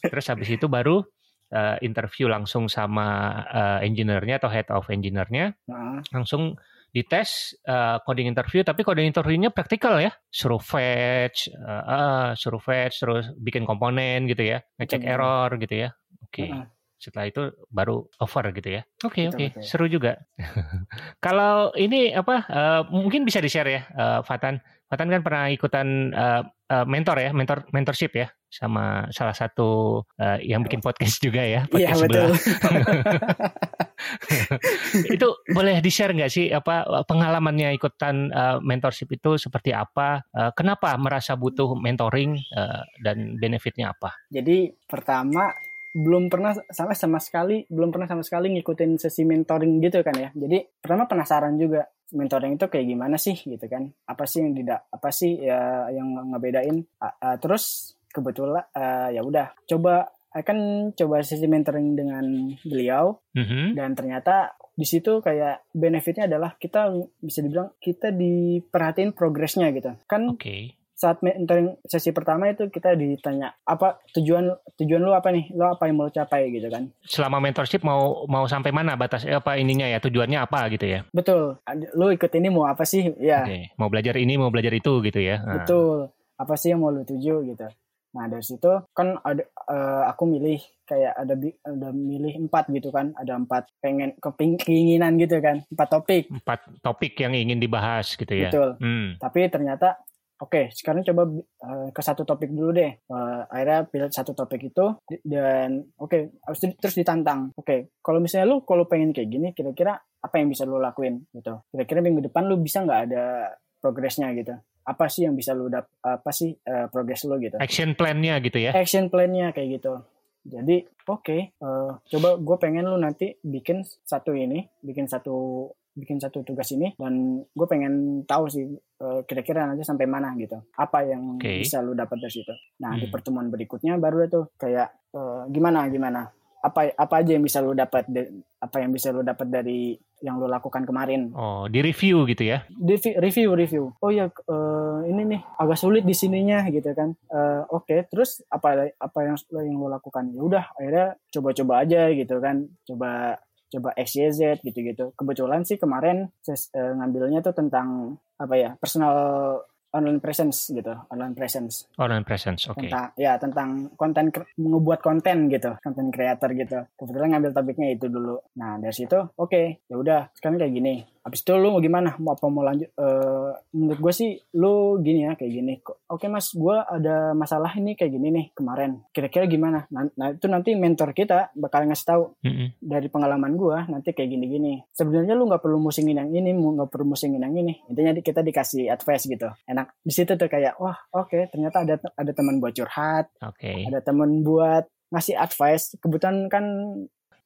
Terus habis itu baru eh, interview langsung sama eh, engineer-nya atau head of engineer-nya nah, langsung dites eh, coding interview tapi coding interviewnya praktikal ya suruh fetch eh, ah, suruh fetch terus bikin komponen gitu ya ngecek Betul. error gitu ya oke Heeh. setelah itu baru over gitu ya. Oke okay, oke, okay. seru juga. Kalau ini apa uh, mungkin bisa di-share ya uh, Fatan. Fatan kan pernah ikutan uh, uh, mentor ya, mentor mentorship ya sama salah satu uh, yang bikin podcast juga ya, iya, podcast iya, sebelah. itu boleh di-share nggak sih apa pengalamannya ikutan uh, mentorship itu seperti apa? Uh, kenapa merasa butuh mentoring uh, dan benefitnya apa? Jadi pertama belum pernah sama sama sekali belum pernah sama sekali ngikutin sesi mentoring gitu kan ya jadi pertama penasaran juga mentoring itu kayak gimana sih gitu kan apa sih yang tidak apa sih ya yang ngebedain uh, uh, terus kebetulan uh, ya udah coba akan coba sesi mentoring dengan beliau mm-hmm. dan ternyata di situ kayak benefitnya adalah kita bisa dibilang kita diperhatiin progresnya gitu. Kan okay saat mentoring sesi pertama itu kita ditanya apa tujuan tujuan lu apa nih? Lu apa yang mau capai? gitu kan. Selama mentorship mau mau sampai mana batas eh, apa ininya ya? Tujuannya apa gitu ya? Betul. Lu ikut ini mau apa sih? Ya. Okay. mau belajar ini mau belajar itu gitu ya? Ah. betul. Apa sih yang mau lu tuju gitu nah dari situ kan ada uh, aku milih kayak ada ada milih empat gitu kan ada empat pengen keinginan gitu kan empat topik empat topik yang ingin dibahas gitu ya betul hmm. tapi ternyata Oke, okay, sekarang coba uh, ke satu topik dulu deh. Uh, akhirnya pilih satu topik itu dan oke, okay, terus ditantang. Oke, okay, kalau misalnya lu kalau pengen kayak gini, kira-kira apa yang bisa lu lakuin gitu? Kira-kira minggu depan lu bisa nggak ada progresnya gitu? Apa sih yang bisa lu dap apa sih uh, progres lu gitu? Action plan-nya gitu ya? Action plan-nya kayak gitu. Jadi oke, okay, uh, coba gue pengen lu nanti bikin satu ini, bikin satu bikin satu tugas ini dan gue pengen tahu sih uh, kira-kira nanti sampai mana gitu apa yang okay. bisa lu dapat dari situ nah hmm. di pertemuan berikutnya baru itu kayak uh, gimana gimana apa apa aja yang bisa lu dapat apa yang bisa lu dapat dari yang lu lakukan kemarin. Oh di review gitu ya? Di review review. Oh ya uh, ini nih agak sulit di sininya gitu kan. Uh, oke okay. terus apa apa yang yang lu lakukan? Ya udah akhirnya coba-coba aja gitu kan. Coba coba XYZ gitu-gitu. Kebetulan sih kemarin saya uh, ngambilnya tuh tentang apa ya personal online presence gitu, online presence. Online presence, oke. Okay. Tentang ya tentang konten ngebuat konten gitu, konten creator gitu. Kebetulan ngambil topiknya itu dulu. Nah dari situ, oke, okay, ya udah sekarang kayak gini Habis itu lu mau gimana? Mau apa mau lanjut? Uh, menurut gue sih lu gini ya kayak gini. Oke mas, gue ada masalah ini kayak gini nih kemarin. Kira-kira gimana? Nah, itu nanti mentor kita bakal ngasih tahu mm-hmm. dari pengalaman gue nanti kayak gini-gini. Sebenarnya lu nggak perlu musingin yang ini, nggak perlu musingin yang ini. Intinya kita dikasih advice gitu. Enak. Di situ tuh kayak wah oke okay, ternyata ada ada teman buat curhat. Okay. Ada teman buat ngasih advice. Kebetulan kan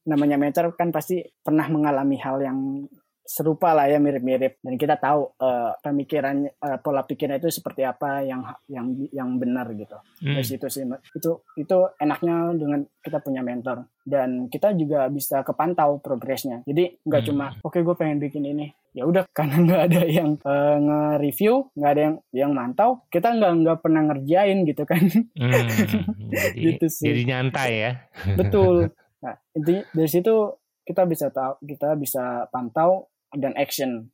namanya mentor kan pasti pernah mengalami hal yang serupa lah ya mirip-mirip. Dan kita tahu uh, pemikiran uh, pola pikirnya itu seperti apa yang yang yang benar gitu. Hmm. dari situ sih itu itu enaknya dengan kita punya mentor. Dan kita juga bisa kepantau progresnya. Jadi nggak hmm. cuma oke okay, gue pengen bikin ini. Ya udah karena nggak ada yang uh, nge-review nggak ada yang yang mantau kita nggak nggak pernah ngerjain gitu kan. Hmm, jadi, gitu sih. jadi nyantai ya. Betul. Nah intinya dari situ kita bisa tahu kita bisa pantau dan action.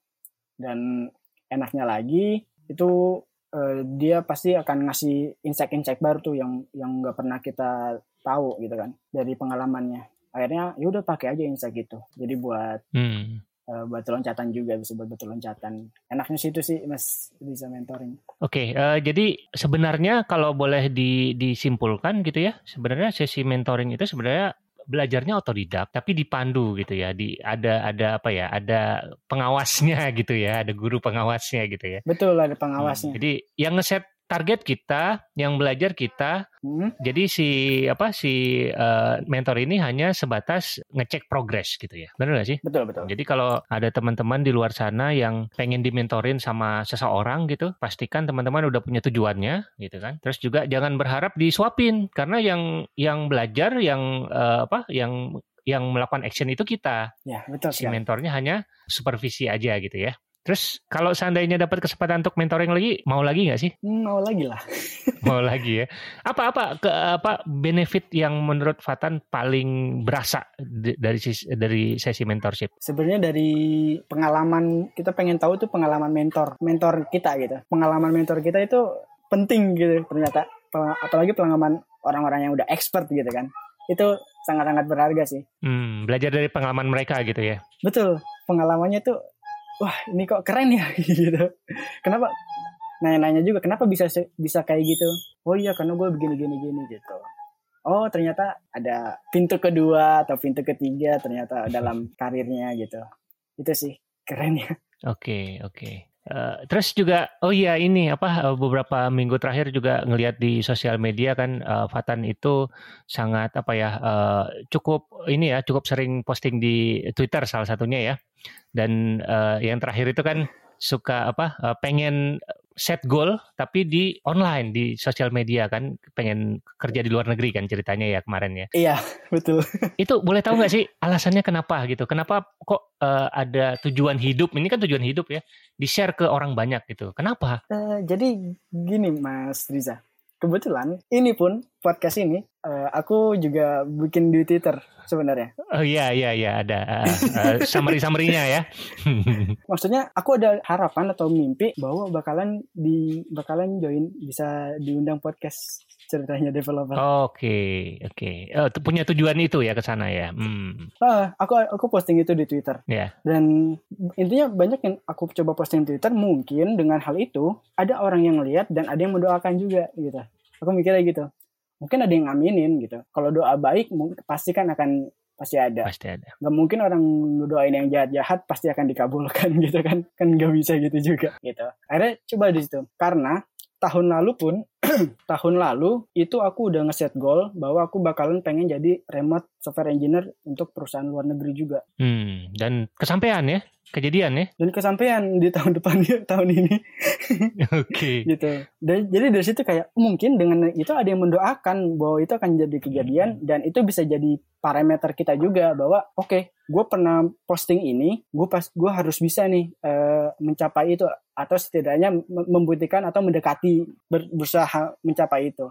Dan enaknya lagi itu uh, dia pasti akan ngasih insight-insight baru tuh yang yang nggak pernah kita tahu gitu kan dari pengalamannya. Akhirnya ya udah pakai aja insight gitu. Jadi buat hmm. uh, buat loncatan juga bisa buat betul loncatan. Enaknya situ sih mas bisa mentoring. Oke okay, uh, eh, jadi sebenarnya kalau boleh di, disimpulkan gitu ya sebenarnya sesi mentoring itu sebenarnya belajarnya otodidak tapi dipandu gitu ya di ada ada apa ya ada pengawasnya gitu ya ada guru pengawasnya gitu ya. Betul ada pengawasnya. Hmm, jadi yang ngeset target kita, yang belajar kita. Hmm. Jadi si apa si uh, mentor ini hanya sebatas ngecek progres gitu ya. Benar gak sih? Betul, betul. Jadi kalau ada teman-teman di luar sana yang pengen dimentorin sama seseorang gitu, pastikan teman-teman udah punya tujuannya gitu kan. Terus juga jangan berharap disuapin karena yang yang belajar yang uh, apa yang yang melakukan action itu kita. Ya, betul. Si mentornya hanya supervisi aja gitu ya. Terus kalau seandainya dapat kesempatan untuk mentoring lagi, mau lagi nggak sih? Hmm, mau lagi lah. mau lagi ya. Apa apa ke apa benefit yang menurut Fatan paling berasa dari dari sesi mentorship? Sebenarnya dari pengalaman kita pengen tahu itu pengalaman mentor, mentor kita gitu. Pengalaman mentor kita itu penting gitu ternyata. Apalagi pengalaman orang-orang yang udah expert gitu kan. itu sangat-sangat berharga sih. Hmm, belajar dari pengalaman mereka gitu ya. Betul, pengalamannya tuh wah ini kok keren ya gitu. Kenapa nanya-nanya juga kenapa bisa bisa kayak gitu? Oh iya karena gue begini gini gini gitu. Oh ternyata ada pintu kedua atau pintu ketiga ternyata dalam karirnya gitu. Itu sih keren ya. Oke okay, oke. Okay. Uh, terus juga oh iya ini apa uh, beberapa minggu terakhir juga ngelihat di sosial media kan uh, Fatan itu sangat apa ya uh, cukup ini ya cukup sering posting di Twitter salah satunya ya. Dan uh, yang terakhir itu kan suka apa uh, pengen set goal tapi di online di sosial media kan pengen kerja di luar negeri kan ceritanya ya kemarin ya. Iya betul. Itu boleh tahu nggak sih alasannya kenapa gitu? Kenapa kok uh, ada tujuan hidup? Ini kan tujuan hidup ya di share ke orang banyak gitu. Kenapa? Uh, jadi gini mas Riza kebetulan ini pun podcast ini uh, aku juga bikin di Twitter sebenarnya. Oh iya iya iya ada uh, uh, summary summary-nya ya. Maksudnya aku ada harapan atau mimpi bahwa bakalan di bakalan join bisa diundang podcast ceritanya developer. Oke, oke. Oh, punya tujuan itu ya ke sana ya. Hmm. Ah, aku aku posting itu di Twitter. Ya. Yeah. Dan intinya banyak yang aku coba posting di Twitter mungkin dengan hal itu ada orang yang lihat dan ada yang mendoakan juga gitu. Aku mikirnya gitu mungkin ada yang ngaminin gitu. Kalau doa baik pasti kan akan pasti ada. Pasti ada. Nggak mungkin orang doain yang jahat jahat pasti akan dikabulkan gitu kan. Kan nggak bisa gitu juga gitu. Akhirnya coba di situ. Karena tahun lalu pun tahun lalu itu aku udah ngeset goal bahwa aku bakalan pengen jadi remote software engineer untuk perusahaan luar negeri juga. Hmm, dan kesampaian ya? Kejadian ya? Dan kesampaian di tahun depan tahun ini. Oke. Okay. gitu. Dan jadi dari situ kayak mungkin dengan itu ada yang mendoakan bahwa itu akan jadi kejadian dan itu bisa jadi parameter kita juga bahwa oke okay, gue pernah posting ini gue pas gue harus bisa nih uh, mencapai itu atau setidaknya membuktikan atau mendekati ber, berusaha mencapai itu.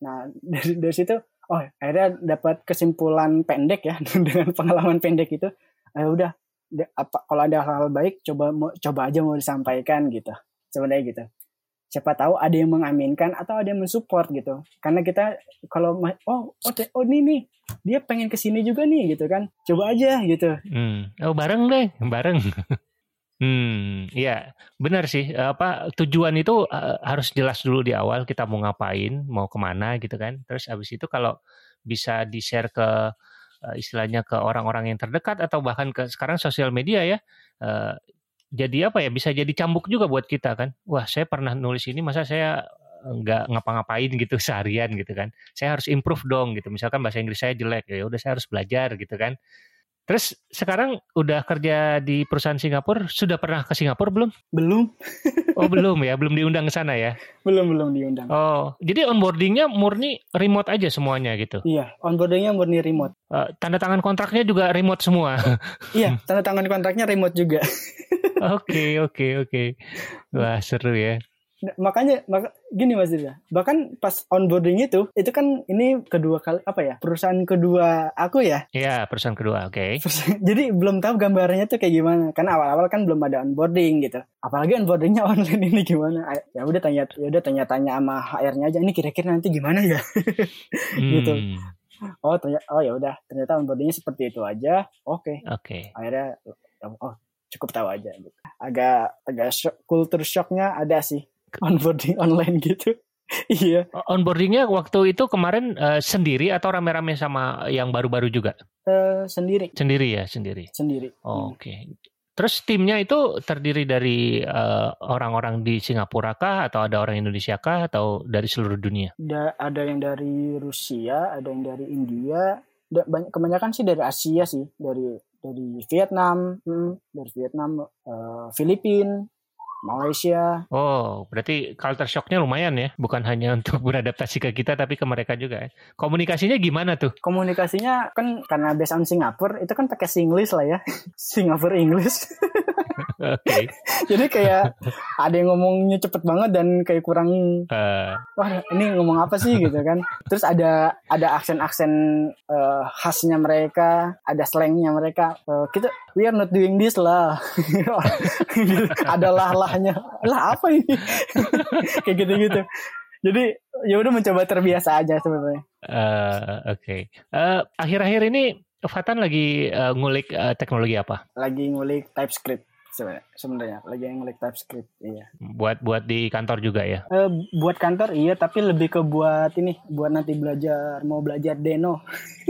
Nah dari, dari situ oh akhirnya dapat kesimpulan pendek ya dengan pengalaman pendek itu eh, udah apa kalau ada hal-hal baik coba coba aja mau disampaikan gitu. Sebenarnya gitu. Siapa tahu ada yang mengaminkan atau ada yang mensupport gitu. Karena kita kalau oh oh oh ini nih. Dia pengen ke sini juga nih gitu kan. Coba aja gitu. Hmm. oh bareng deh bareng. Hmm ya benar sih. Apa tujuan itu uh, harus jelas dulu di awal kita mau ngapain mau ke mana gitu kan. Terus abis itu kalau bisa di share ke uh, istilahnya ke orang-orang yang terdekat atau bahkan ke sekarang sosial media ya uh, jadi apa ya bisa jadi cambuk juga buat kita kan. Wah saya pernah nulis ini masa saya nggak ngapa-ngapain gitu seharian gitu kan. Saya harus improve dong gitu. Misalkan bahasa Inggris saya jelek ya udah saya harus belajar gitu kan Terus sekarang udah kerja di perusahaan Singapura, sudah pernah ke Singapura belum? Belum. oh belum ya, belum diundang ke sana ya? Belum belum diundang. Oh, jadi onboardingnya murni remote aja semuanya gitu? Iya, onboardingnya murni remote. Uh, tanda tangan kontraknya juga remote semua? iya, tanda tangan kontraknya remote juga. Oke oke oke, wah seru ya makanya maka, gini Mas Dira bahkan pas onboarding itu itu kan ini kedua kali apa ya perusahaan kedua aku ya? Iya perusahaan kedua oke. Okay. jadi belum tahu gambarnya tuh kayak gimana. Karena awal-awal kan belum ada onboarding gitu. Apalagi onboardingnya online ini gimana? Ya udah tanya ya udah tanya-tanya sama HR-nya aja ini kira-kira nanti gimana ya? Hmm. gitu. Oh ternyata oh ya udah. Ternyata onboardingnya seperti itu aja. Oke. Okay. oke. Okay. akhirnya oh cukup tahu aja gitu. Agak agak shock, culture shocknya ada sih onboarding online gitu. iya. Onboardingnya waktu itu kemarin uh, sendiri atau rame-rame sama yang baru-baru juga? Uh, sendiri. Sendiri ya, sendiri. Sendiri. Oh, Oke. Okay. Terus timnya itu terdiri dari eh, orang-orang di Singapura kah atau ada orang Indonesia kah atau dari seluruh dunia? Da, ada yang dari Rusia, ada yang dari India, da, banyak, kebanyakan sih dari Asia sih, dari dari Vietnam, hmm, dari Vietnam, uh, Filipina, Malaysia. Oh, berarti culture shocknya lumayan ya, bukan hanya untuk beradaptasi ke kita tapi ke mereka juga ya. Komunikasinya gimana tuh? Komunikasinya kan karena based on Singapura itu kan pakai Singlish lah ya, Singapura English. Oke. Okay. Jadi kayak ada yang ngomongnya cepet banget dan kayak kurang uh. wah ini ngomong apa sih gitu kan. Terus ada ada aksen-aksen uh, khasnya mereka, ada slangnya mereka. Uh, kita we are not doing this lah. ada lah lahnya. Lah apa ini? kayak gitu-gitu. Jadi ya udah mencoba terbiasa aja sebenarnya. Uh, Oke. Okay. Uh, akhir-akhir ini Fatan lagi uh, ngulik uh, teknologi apa? Lagi ngulik TypeScript sebenarnya lagi ngulik TypeScript iya buat buat di kantor juga ya uh, buat kantor iya tapi lebih ke buat ini buat nanti belajar mau belajar Deno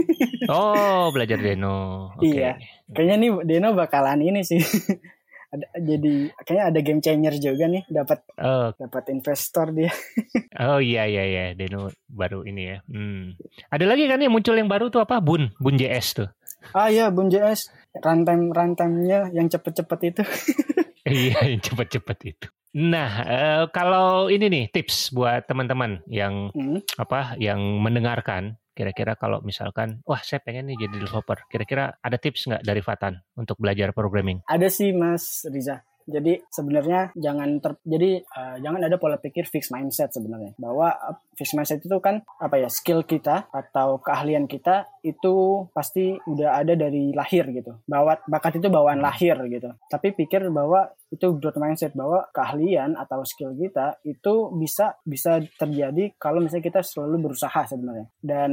oh belajar Deno okay. iya kayaknya nih Deno bakalan ini sih ada jadi kayaknya ada game changer juga nih dapat oh. dapat investor dia. oh iya iya iya Deno baru ini ya. Hmm. Ada lagi kan yang muncul yang baru tuh apa Bun Bun JS tuh. Ah iya Bun JS runtime runtime-nya yang cepet-cepet itu. iya yang cepet-cepet itu. Nah, uh, kalau ini nih tips buat teman-teman yang hmm. apa yang mendengarkan Kira-kira kalau misalkan, wah saya pengen nih jadi developer, kira-kira ada tips nggak dari Fatan untuk belajar programming? Ada sih Mas Riza. Jadi sebenarnya jangan ter, jadi uh, jangan ada pola pikir fix mindset sebenarnya bahwa uh, fix mindset itu kan apa ya skill kita atau keahlian kita itu pasti udah ada dari lahir gitu. Bahwa bakat itu bawaan lahir gitu. Tapi pikir bahwa itu growth mindset bahwa keahlian atau skill kita itu bisa bisa terjadi kalau misalnya kita selalu berusaha sebenarnya. Dan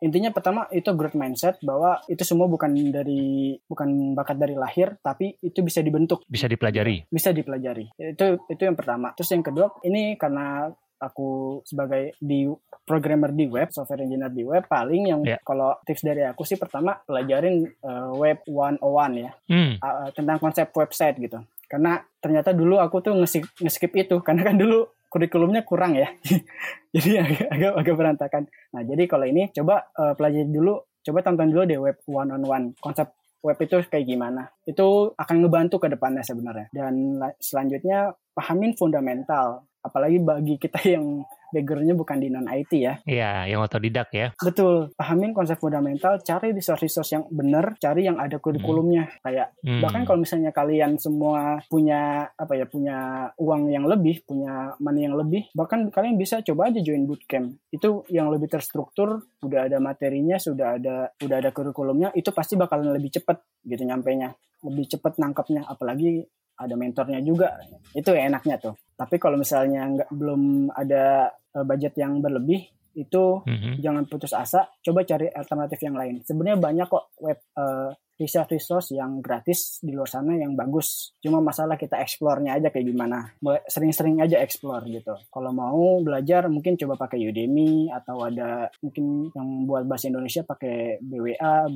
intinya pertama itu growth mindset bahwa itu semua bukan dari bukan bakat dari lahir tapi itu bisa dibentuk. Bisa dipelajari. Bisa dipelajari. Itu itu yang pertama. Terus yang kedua ini karena aku sebagai di programmer di web, software engineer di web, paling yang yeah. kalau tips dari aku sih pertama pelajarin uh, web 101 ya, mm. uh, tentang konsep website gitu karena ternyata dulu aku tuh ngeskip, ngeskip itu karena kan dulu kurikulumnya kurang ya. Jadi agak, agak agak berantakan. Nah jadi kalau ini coba uh, pelajari dulu coba tonton dulu deh web one on one konsep web itu kayak gimana. Itu akan ngebantu ke depannya sebenarnya. Dan selanjutnya pahamin fundamental. Apalagi bagi kita yang backgroundnya bukan di non IT ya. Iya, yang otodidak ya. Betul. Pahamin konsep fundamental, cari resource-resource yang benar, cari yang ada kurikulumnya. Hmm. Kayak hmm. bahkan kalau misalnya kalian semua punya apa ya, punya uang yang lebih, punya money yang lebih, bahkan kalian bisa coba aja join bootcamp. Itu yang lebih terstruktur, udah ada materinya, sudah ada udah ada kurikulumnya, itu pasti bakalan lebih cepat gitu nyampainya. Lebih cepat nangkapnya apalagi ada mentornya juga itu enaknya tuh tapi kalau misalnya nggak belum ada uh, budget yang berlebih itu mm-hmm. jangan putus asa coba cari alternatif yang lain sebenarnya banyak kok web uh, resource resource yang gratis di luar sana yang bagus cuma masalah kita explore-nya aja kayak gimana sering-sering aja explore gitu kalau mau belajar mungkin coba pakai Udemy atau ada mungkin yang buat bahasa Indonesia pakai BWA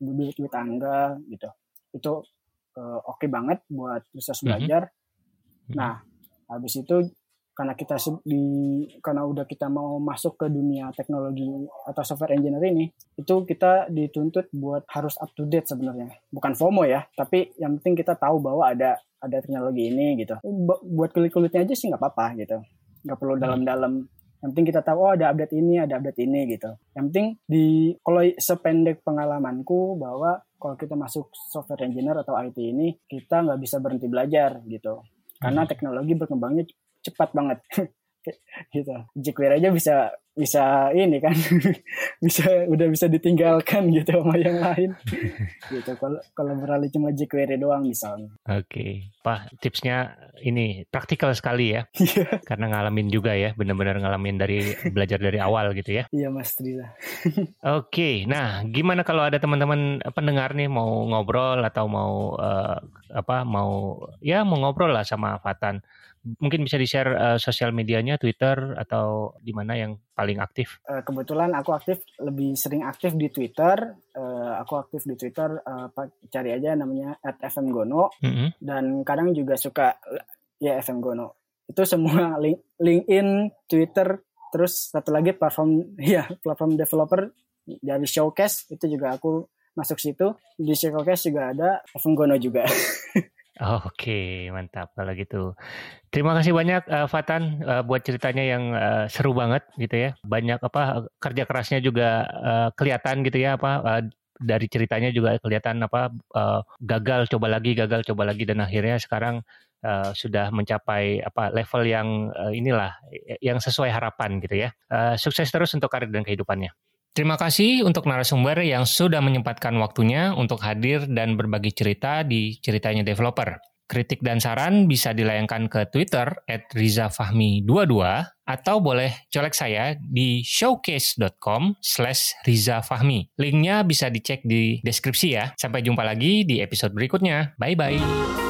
Bibit Angga gitu itu uh, oke okay banget buat research mhm. belajar mm-hmm. nah habis itu karena kita di karena udah kita mau masuk ke dunia teknologi atau software engineer ini itu kita dituntut buat harus up to date sebenarnya. Bukan FOMO ya tapi yang penting kita tahu bahwa ada ada teknologi ini gitu. Buat kulit-kulitnya aja sih nggak apa-apa gitu. Nggak perlu dalam-dalam. Yang penting kita tahu oh ada update ini ada update ini gitu. Yang penting di kalau sependek pengalamanku bahwa kalau kita masuk software engineer atau IT ini kita nggak bisa berhenti belajar gitu. Karena hmm. teknologi berkembangnya cepat banget. Gitu. jQuery aja bisa bisa ini kan bisa udah bisa ditinggalkan gitu sama yang lain gitu kalau kalau beralih cuma jQuery doang misalnya oke okay. pak tipsnya ini praktikal sekali ya iya. karena ngalamin juga ya benar-benar ngalamin dari belajar dari awal gitu ya iya mas Triza oke okay. nah gimana kalau ada teman-teman pendengar nih mau ngobrol atau mau uh, apa mau ya mau ngobrol lah sama Fatan mungkin bisa di-share uh, sosial medianya, Twitter atau di mana yang paling aktif? Uh, kebetulan aku aktif lebih sering aktif di Twitter. Uh, aku aktif di Twitter uh, cari aja namanya @fmgono mm -hmm. dan kadang juga suka ya FM Gono. Itu semua link, LinkedIn, Twitter, terus satu lagi platform ya platform developer dari Showcase itu juga aku masuk situ. Di Showcase juga ada FM Gono juga. Oh, Oke, mantap kalau gitu. Terima kasih banyak uh, Fatan uh, buat ceritanya yang uh, seru banget gitu ya. Banyak apa kerja kerasnya juga uh, kelihatan gitu ya apa uh, dari ceritanya juga kelihatan apa uh, gagal coba lagi gagal coba lagi dan akhirnya sekarang uh, sudah mencapai apa level yang uh, inilah yang sesuai harapan gitu ya. Uh, sukses terus untuk karir dan kehidupannya. Terima kasih untuk narasumber yang sudah menyempatkan waktunya untuk hadir dan berbagi cerita di Ceritanya Developer. Kritik dan saran bisa dilayangkan ke Twitter at rizafahmi22 atau boleh colek saya di showcase.com slash rizafahmi. Linknya bisa dicek di deskripsi ya. Sampai jumpa lagi di episode berikutnya. Bye-bye.